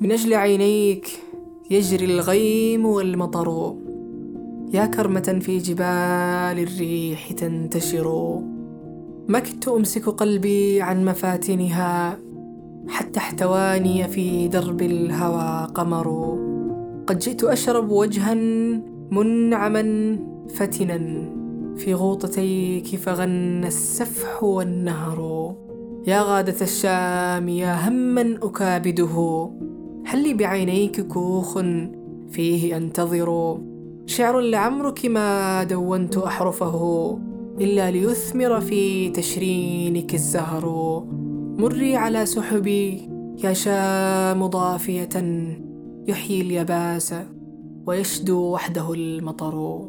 من أجل عينيك يجري الغيم والمطر. يا كرمة في جبال الريح تنتشر. ما كدت أمسك قلبي عن مفاتنها حتى احتواني في درب الهوى قمر. قد جئت أشرب وجها منعما فتنا. في غوطتيك فغنى السفح والنهر. يا غادة الشام يا هما أكابده. هل لي بعينيك كوخ فيه أنتظر. شعر لعمرك ما دونت أحرفه إلا ليثمر في تشرينك الزهر. مري على سحبي يا شام ضافية يحيي اليباس ويشدو وحده المطر.